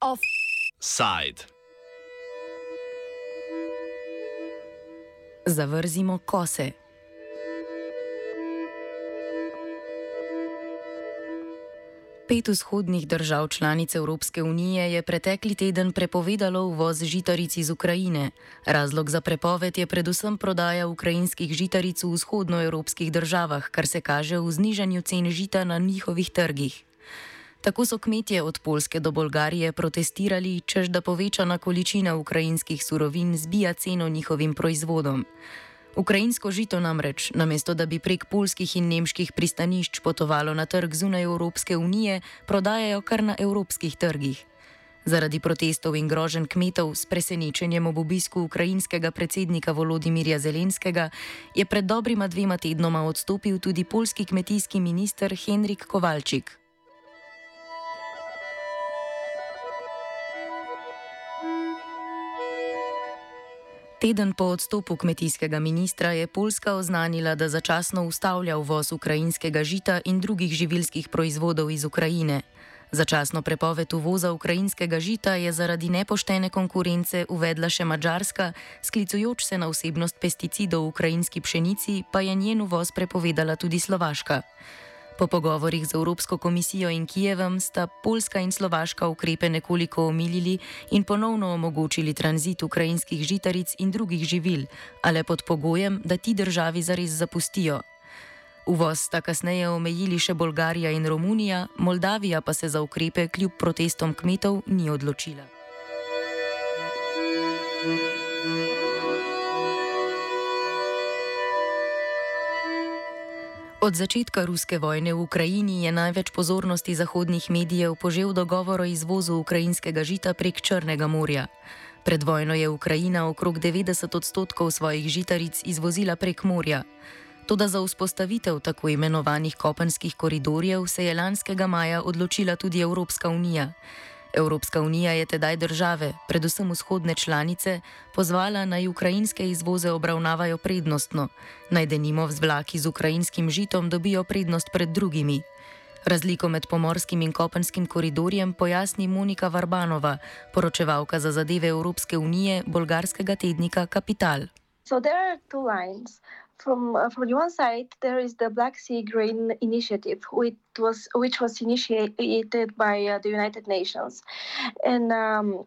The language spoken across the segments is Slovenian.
Offside. Zavrzimo kose. Pet vzhodnih držav članic Evropske unije je pretekli teden prepovedalo uvoz žitaric iz Ukrajine. Razlog za prepoved je predvsem prodaja ukrajinskih žitaric v vzhodnoevropskih državah, kar se kaže v znižanju cen žita na njihovih trgih. Tako so kmetje od Polske do Bolgarije protestirali, čež da povečana količina ukrajinskih surovin zbija ceno njihovim proizvodom. Ukrajinsko žito namreč, namesto da bi prek polskih in nemških pristanišč potovalo na trg zunaj Evropske unije, prodajajo kar na evropskih trgih. Zaradi protestov in groženj kmetov s presenečenjem ob obisku ukrajinskega predsednika Volodimirja Zelenskega je pred dobrima dvema tednoma odstopil tudi polski kmetijski minister Henrik Kovalčik. Teden po odstopu kmetijskega ministra je Poljska oznanila, da začasno ustavlja uvoz ukrajinskega žita in drugih živilskih proizvodov iz Ukrajine. Začasno prepoved uvoza ukrajinskega žita je zaradi nepoštene konkurence uvedla še Mačarska, sklicujoč se na vsebnost pesticidov v ukrajinski pšenici, pa je njen uvoz prepovedala tudi Slovaška. Po pogovorih z Evropsko komisijo in Kijevom sta Poljska in Slovaška ukrepe nekoliko omilili in ponovno omogočili tranzit ukrajinskih žitaric in drugih živil, ale pod pogojem, da ti državi zares zapustijo. Uvoz sta kasneje omejili še Bolgarija in Romunija, Moldavija pa se za ukrepe kljub protestom kmetov ni odločila. Od začetka ruske vojne v Ukrajini je največ pozornosti zahodnih medijev požel dogovor o izvozu ukrajinskega žita prek Črnega morja. Pred vojno je Ukrajina okrog 90 odstotkov svojih žitaric izvozila prek morja. Toda za vzpostavitev tako imenovanih kopenskih koridorjev se je lanskega maja odločila tudi Evropska unija. Evropska unija je tedaj države, predvsem vzhodne članice, pozvala naj ukrajinske izvoze obravnavajo prednostno, naj denimo z vlaki z ukrajinskim žitom dobijo prednost pred drugimi. Razliko med pomorskim in kopenskim koridorjem pojasni Monika Varbanova, poročevalka za zadeve Evropske unije bolgarskega tednika Kapital. So there are two lines. From uh, from one side there is the Black Sea Grain Initiative, which was which was initiated by uh, the United Nations, and um,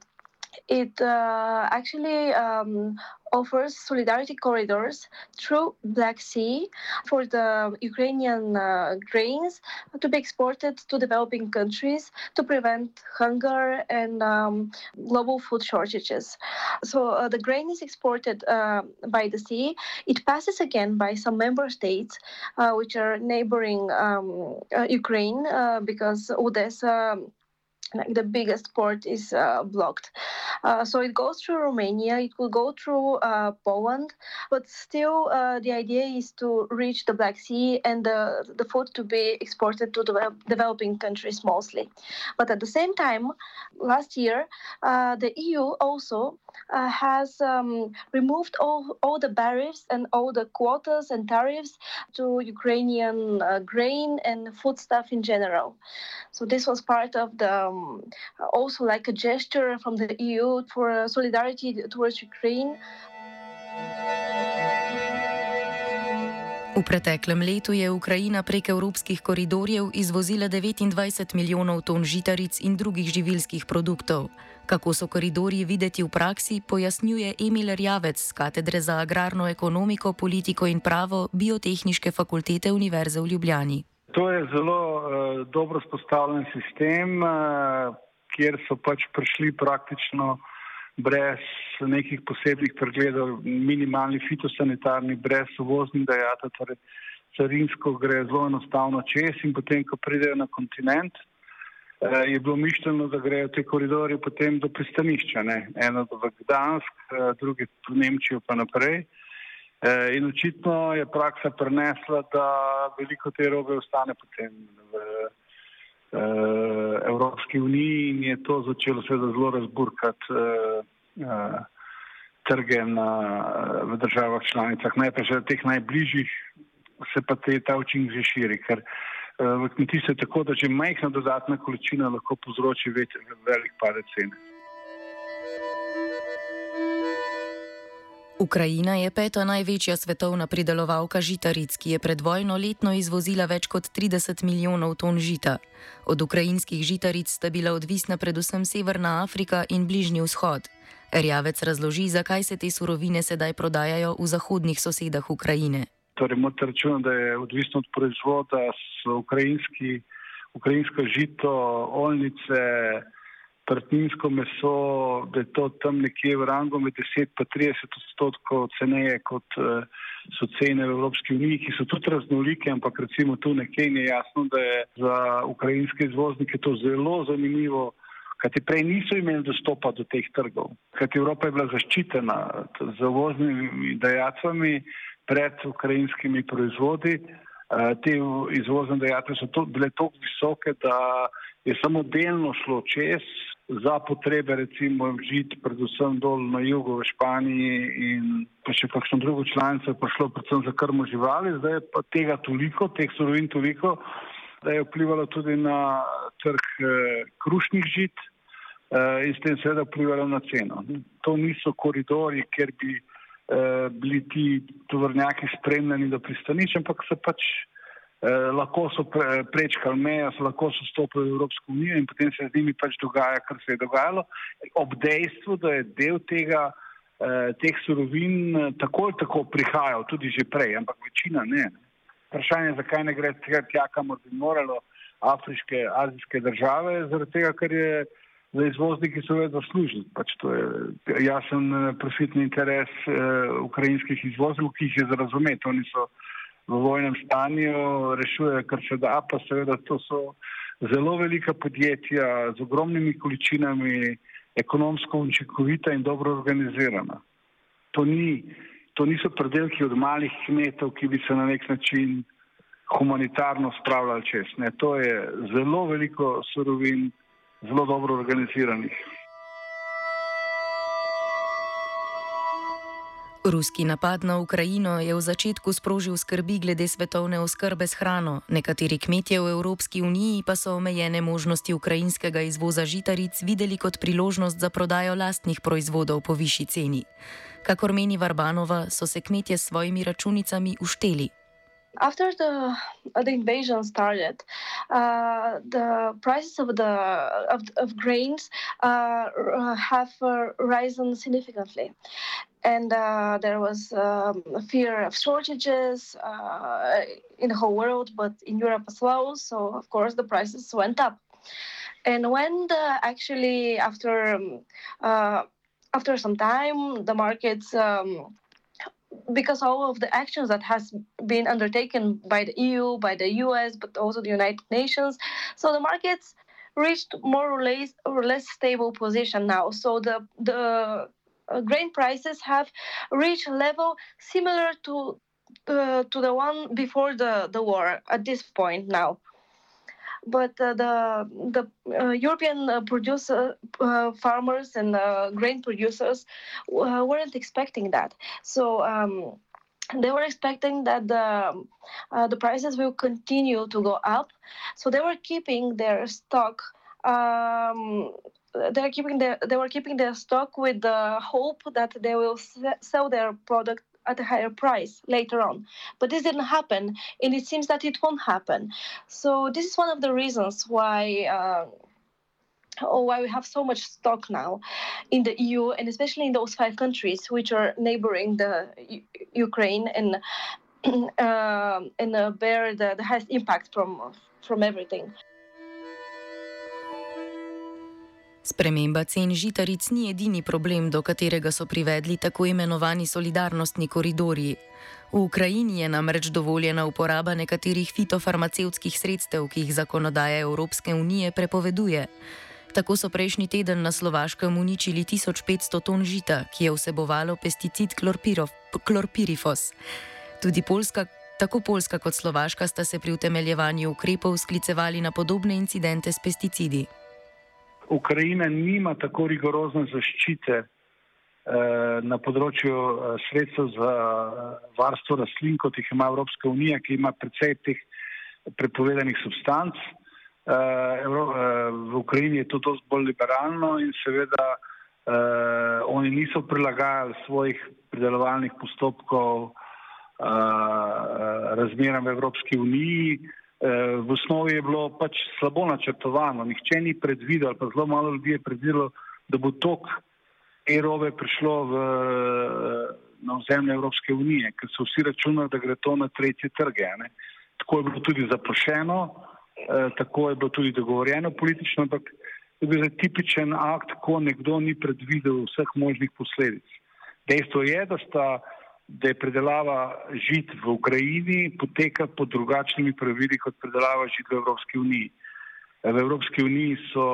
it uh, actually um, offers solidarity corridors through Black Sea for the Ukrainian uh, grains to be exported to developing countries to prevent hunger and um, global food shortages. So uh, the grain is exported uh, by the sea. It passes again by some member states, uh, which are neighboring um, uh, Ukraine, because Odessa like the biggest port is uh, blocked. Uh, so it goes through Romania, it will go through uh, Poland, but still uh, the idea is to reach the Black Sea and the, the food to be exported to the developing countries mostly. But at the same time, last year, uh, the EU also uh, has um, removed all, all the barriers and all the quotas and tariffs to Ukrainian grain and foodstuff in general. So this was part of the um, also like a gesture from the EU for solidarity towards Ukraine. V preteklem letu je Ukrajina prek evropskih koridorjev izvozila 29 milijonov ton žitaric in drugih živilskih produktov. Kako so koridorji videti v praksi, pojasnjuje Emil Rjavec z katedre za agrarno ekonomiko, politiko in pravo Biotehniške fakultete Univerze v Ljubljani. To je zelo uh, dobro spostavljen sistem, uh, kjer so pač prišli praktično brez nekih posebnih pregledov, minimalni fitosanitarni, brez uvoznih dejata, torej carinsko gre zelo enostavno čez in potem, ko pridejo na kontinent, uh, je bilo mišljeno, da grejo te koridori potem do pristanišča, ne? eno v Gdansk, uh, drugi v Nemčijo pa naprej. Eh, in očitno je praksa prenesla, da veliko te robe ostane potem v eh, Evropski uniji in je to začelo seveda zelo razburkati eh, trge na, v državah članicah, najprej že teh najbližjih, se pa te, ta učinek že širi, ker uh, v kmetijstvu je tako, da že majhna dodatna količina lahko povzroči velik padec cene. Ukrajina je peta največja svetovna pridelovalka žitaric, ki je pred vojno letno izvozila več kot 30 milijonov ton žita. Od ukrajinskih žitaric sta bila odvisna predvsem Severna Afrika in Bližnji vzhod. Rjavec razloži, zakaj se te surovine sedaj prodajajo v zahodnih sosedah Ukrajine. Torej, morate računati, da je odvisno od proizvoda, ukrajinski, ukrajinsko žito, olnice prtinsko meso, da je to tam nekje v rangu med 10 in 30 odstotkov ceneje kot uh, so cene v Evropski uniji, ki so tudi raznolike, ampak recimo tu nekje je jasno, da je za ukrajinske izvoznike to zelo zanimivo, kajti prej niso imeli dostopa do teh trgov, kajti Evropa je bila zaščitena z uvoznimi dejacami pred ukrajinskimi proizvodi. Uh, te izvozne dejatve so to, bile tako visoke, da je samo delno šlo čez, za potrebe recimo žit, predvsem dol na jugu v Španiji in pa še kakšno drugo članico je prišlo predvsem za krmo živali, zdaj je pa tega toliko, teh surovin toliko, da je vplivalo tudi na trg eh, krušnih žit eh, in s tem seveda vplivalo na ceno. To niso koridori, ker bi eh, bili ti tovrnjaki spremljeni do pristanišča, ampak se pač eh, lahko so pre, prečkali mejo, so lahko so stopili v Evropsko unijo in potem se z njimi pač dogaja, kar se je dogajalo, ob dejstvu, da je del tega, eh, teh surovin eh, tako ali tako prihajal, tudi že prej, ampak večina ne. Vprašanje je, zakaj ne gre tja, kamor bi moralo afriške, azijske države, zaradi tega, ker je za izvozniki so vedno služili. Pač to je jasen eh, profitni interes eh, ukrajinskih izvoznikov, ki jih je za razumeti. Oni so v vojnem stanju, rešujejo, kar se da, pa seveda to so zelo velika podjetja z ogromnimi količinami, ekonomsko učinkovita in dobro organizirana. To, ni, to niso predelki od malih kmetov, ki bi se na nek način humanitarno spravljali čez. Ne. To je zelo veliko surovin, zelo dobro organiziranih. Ruski napad na Ukrajino je v začetku sprožil skrbi glede svetovne oskrbe s hrano. Nekateri kmetje v Evropski uniji pa so omejene možnosti ukrajinskega izvoza žitaric videli kot priložnost za prodajo lastnih proizvodov po višji ceni. Kakor meni Varbanova, so se kmetje s svojimi računicami ušteli. After the uh, the invasion started, uh, the prices of the of, of grains uh, have uh, risen significantly, and uh, there was um, fear of shortages uh, in the whole world, but in Europe as well. So of course the prices went up, and when the actually after um, after some time the markets. Um, because all of the actions that has been undertaken by the EU, by the US, but also the United Nations, so the markets reached more or less or less stable position now. So the the uh, grain prices have reached a level similar to uh, to the one before the the war at this point now but uh, the the uh, European uh, producer uh, farmers and uh, grain producers uh, weren't expecting that. So. Um, they were expecting that the the prices will continue to go up, so they were keeping their stock um, they're keeping their they were keeping their stock with the hope that they will sell their product at a higher price later on. But this didn't happen, and it seems that it won't happen. So this is one of the reasons why. Uh, oh, why we have so much stock now in the EU and especially in those five countries which are neighboring the U- Ukraine and uh, and uh, bear the, the highest impact from from everything. Sprememba cen žitaric ni edini problem, do katerega so privedli tako imenovani solidarnostni koridorji. V Ukrajini je namreč dovoljena uporaba nekaterih fitofarmacevskih sredstev, ki jih zakonodaja Evropske unije prepoveduje. Tako so prejšnji teden na Slovaškem uničili 1500 ton žita, ki je vsebovalo pesticid klorpirifos. Tudi Poljska, tako Poljska kot Slovaška sta se pri utemeljevanju ukrepov sklicevali na podobne incidente s pesticidi. Ukrajina nima tako rigorozne zaščite na področju sredstev za varstvo rastlin, kot jih ima Evropska unija, ki ima precej teh prepovedanih substanc. V Ukrajini je to dosti bolj liberalno in seveda oni niso prilagajali svojih pridelovalnih postopkov razmeram v Evropski uniji. V osnovi je bilo pač slabo načrtovano, nihče ni predvidel, pa zelo malo ljudi je predvidelo, da bo tok e-robe prišlo v, na ozemlje Evropske unije, ker so vsi računali, da gre to na tretje trge. Ne. Tako je bilo tudi zaprošeno, eh, tako je bilo tudi dogovorjeno politično, ampak je bil tipičen akt, ko nekdo ni predvidel vseh možnih posledic. Dejstvo je, da sta da je predelava žit v Ukrajini poteka pod drugačnimi pravili kot predelava žit v Evropski uniji. V Evropski uniji so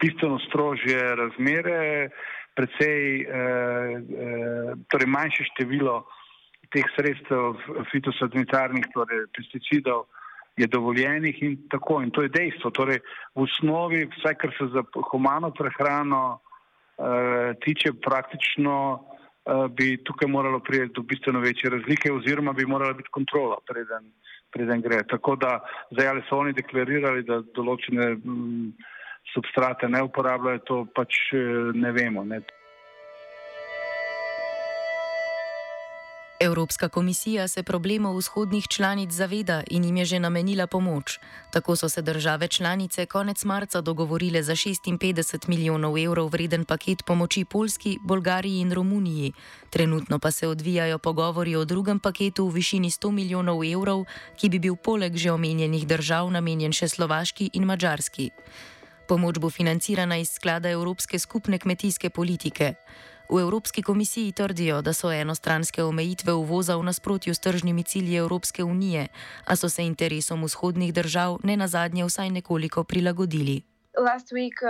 bistveno strožje razmere, precej eh, eh, torej manjše število teh sredstev fitosanitarnih, torej pesticidov, je dovoljenih in tako. In to je dejstvo. Torej, v osnovi, vsaj kar se za humano prehrano eh, tiče, praktično Eh, bi tukaj moralo priti do bistveno večje razlike oziroma bi morala biti kontrola, preden, preden gre. Tako da zdaj ali so oni deklarirali, da določene m, mm, substrate ne uporabljajo, to pač eh, ne vemo. Ne. Evropska komisija se problemov vzhodnih članic zaveda in jim je že namenila pomoč. Tako so se države članice konec marca dogovorile za 56 milijonov evrov vreden paket pomoči Polski, Bolgariji in Romuniji. Trenutno pa se odvijajo pogovori o drugem paketu v višini 100 milijonov evrov, ki bi bil poleg že omenjenih držav namenjen še Slovaški in Mačarski. Pomoč bo financirana iz sklada Evropske skupne kmetijske politike. V Evropski komisiji trdijo, da so enostranske omejitve uvoza v nasprotju s tržnimi cilji Evropske unije, a so se interesom vzhodnih držav ne nazadnje vsaj nekoliko prilagodili. Last week, uh,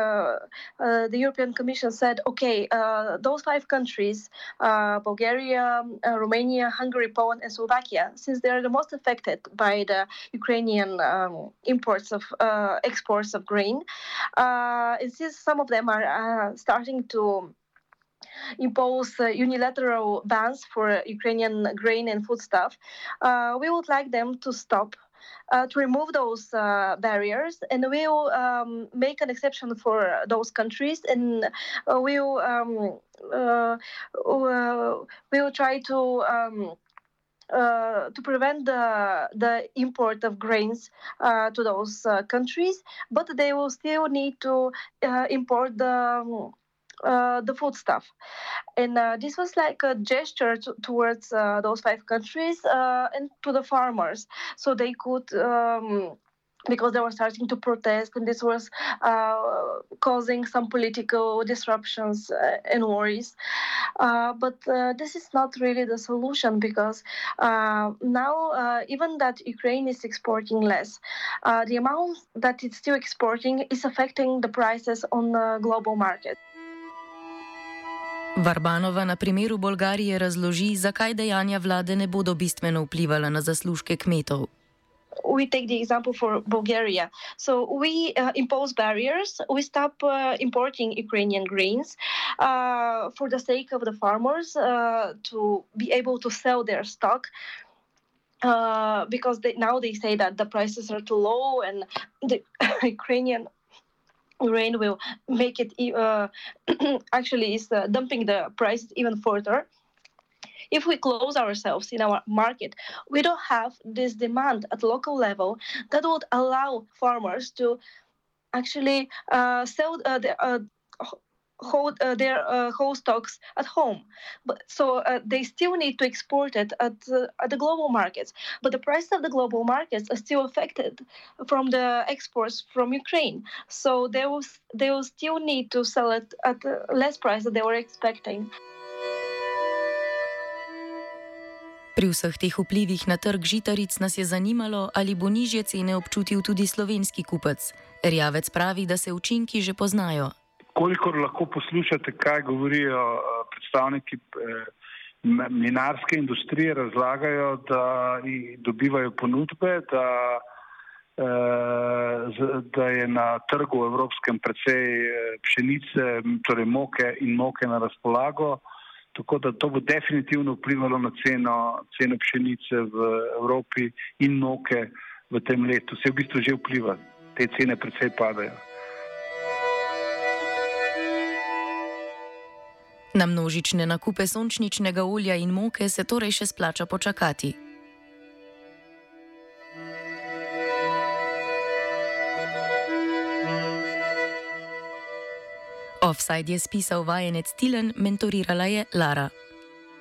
uh, the European Commission said, okay, uh, those five countries, uh, Bulgaria, uh, Romania, Hungary, Poland, and Slovakia, since they are the most affected by the Ukrainian um, imports of uh, exports of grain, uh, and since some of them are uh, starting to impose uh, unilateral bans for Ukrainian grain and foodstuff, uh, we would like them to stop. Uh, to remove those uh, barriers, and we'll um, make an exception for those countries, and uh, we'll um, uh, we'll try to. Um, uh, to prevent the the import of grains uh, to those uh, countries, but they will still need to import the um, uh, the food stuff. And uh, this was like a gesture to, towards uh, those five countries uh, and to the farmers. So they could. Um, because they were starting to protest, and this was uh, causing some political disruptions and worries. but this is not really the solution because now, even that Ukraine is exporting less, the amount that it's still exporting is affecting the prices on the global market. Varbanova na primeru Bolgarije razloži, zakaj dejanja vlade ne bodo bistveno vplivala na zaslužke kmetov. We take the example for Bulgaria. So we uh, impose barriers. We stop uh, importing Ukrainian grains uh, for the sake of the farmers uh, to be able to sell their stock. Uh, because they, now they say that the prices are too low and the Ukrainian rain will make it uh, actually is uh, dumping the price even further. If we close ourselves in our market we don't have this demand at local level that would allow farmers to actually uh, sell uh, the, uh, hold uh, their uh, whole stocks at home. But so uh, they still need to export it at at the global markets. But the price of the global markets are still affected from the exports from Ukraine. So they will they will still need to sell it at less price than they were expecting. Pri vseh teh vplivih na trg žitaric nas je zanimalo, ali bo nižje cene občutil tudi slovenski kupec. Rjavec pravi, da se učinki že poznajo, kolikor lahko poslušate, kaj govorijo eh, predstavniki eh, minarske industrije, razlagajo, da dobivajo ponudbe, da da je na trgu evropskem precej pšenice, torej moke in moke na razpolago. Tako da to bo definitivno vplivalo na ceno, ceno pšenice v Evropi in moke v tem letu. Se v bistvu že vpliva, te cene precej padajo. Na množične nakupe sončničnega olja in moke se torej še splača počakati. Offside je spisal vajenec Tilen, mentorirala je Lara.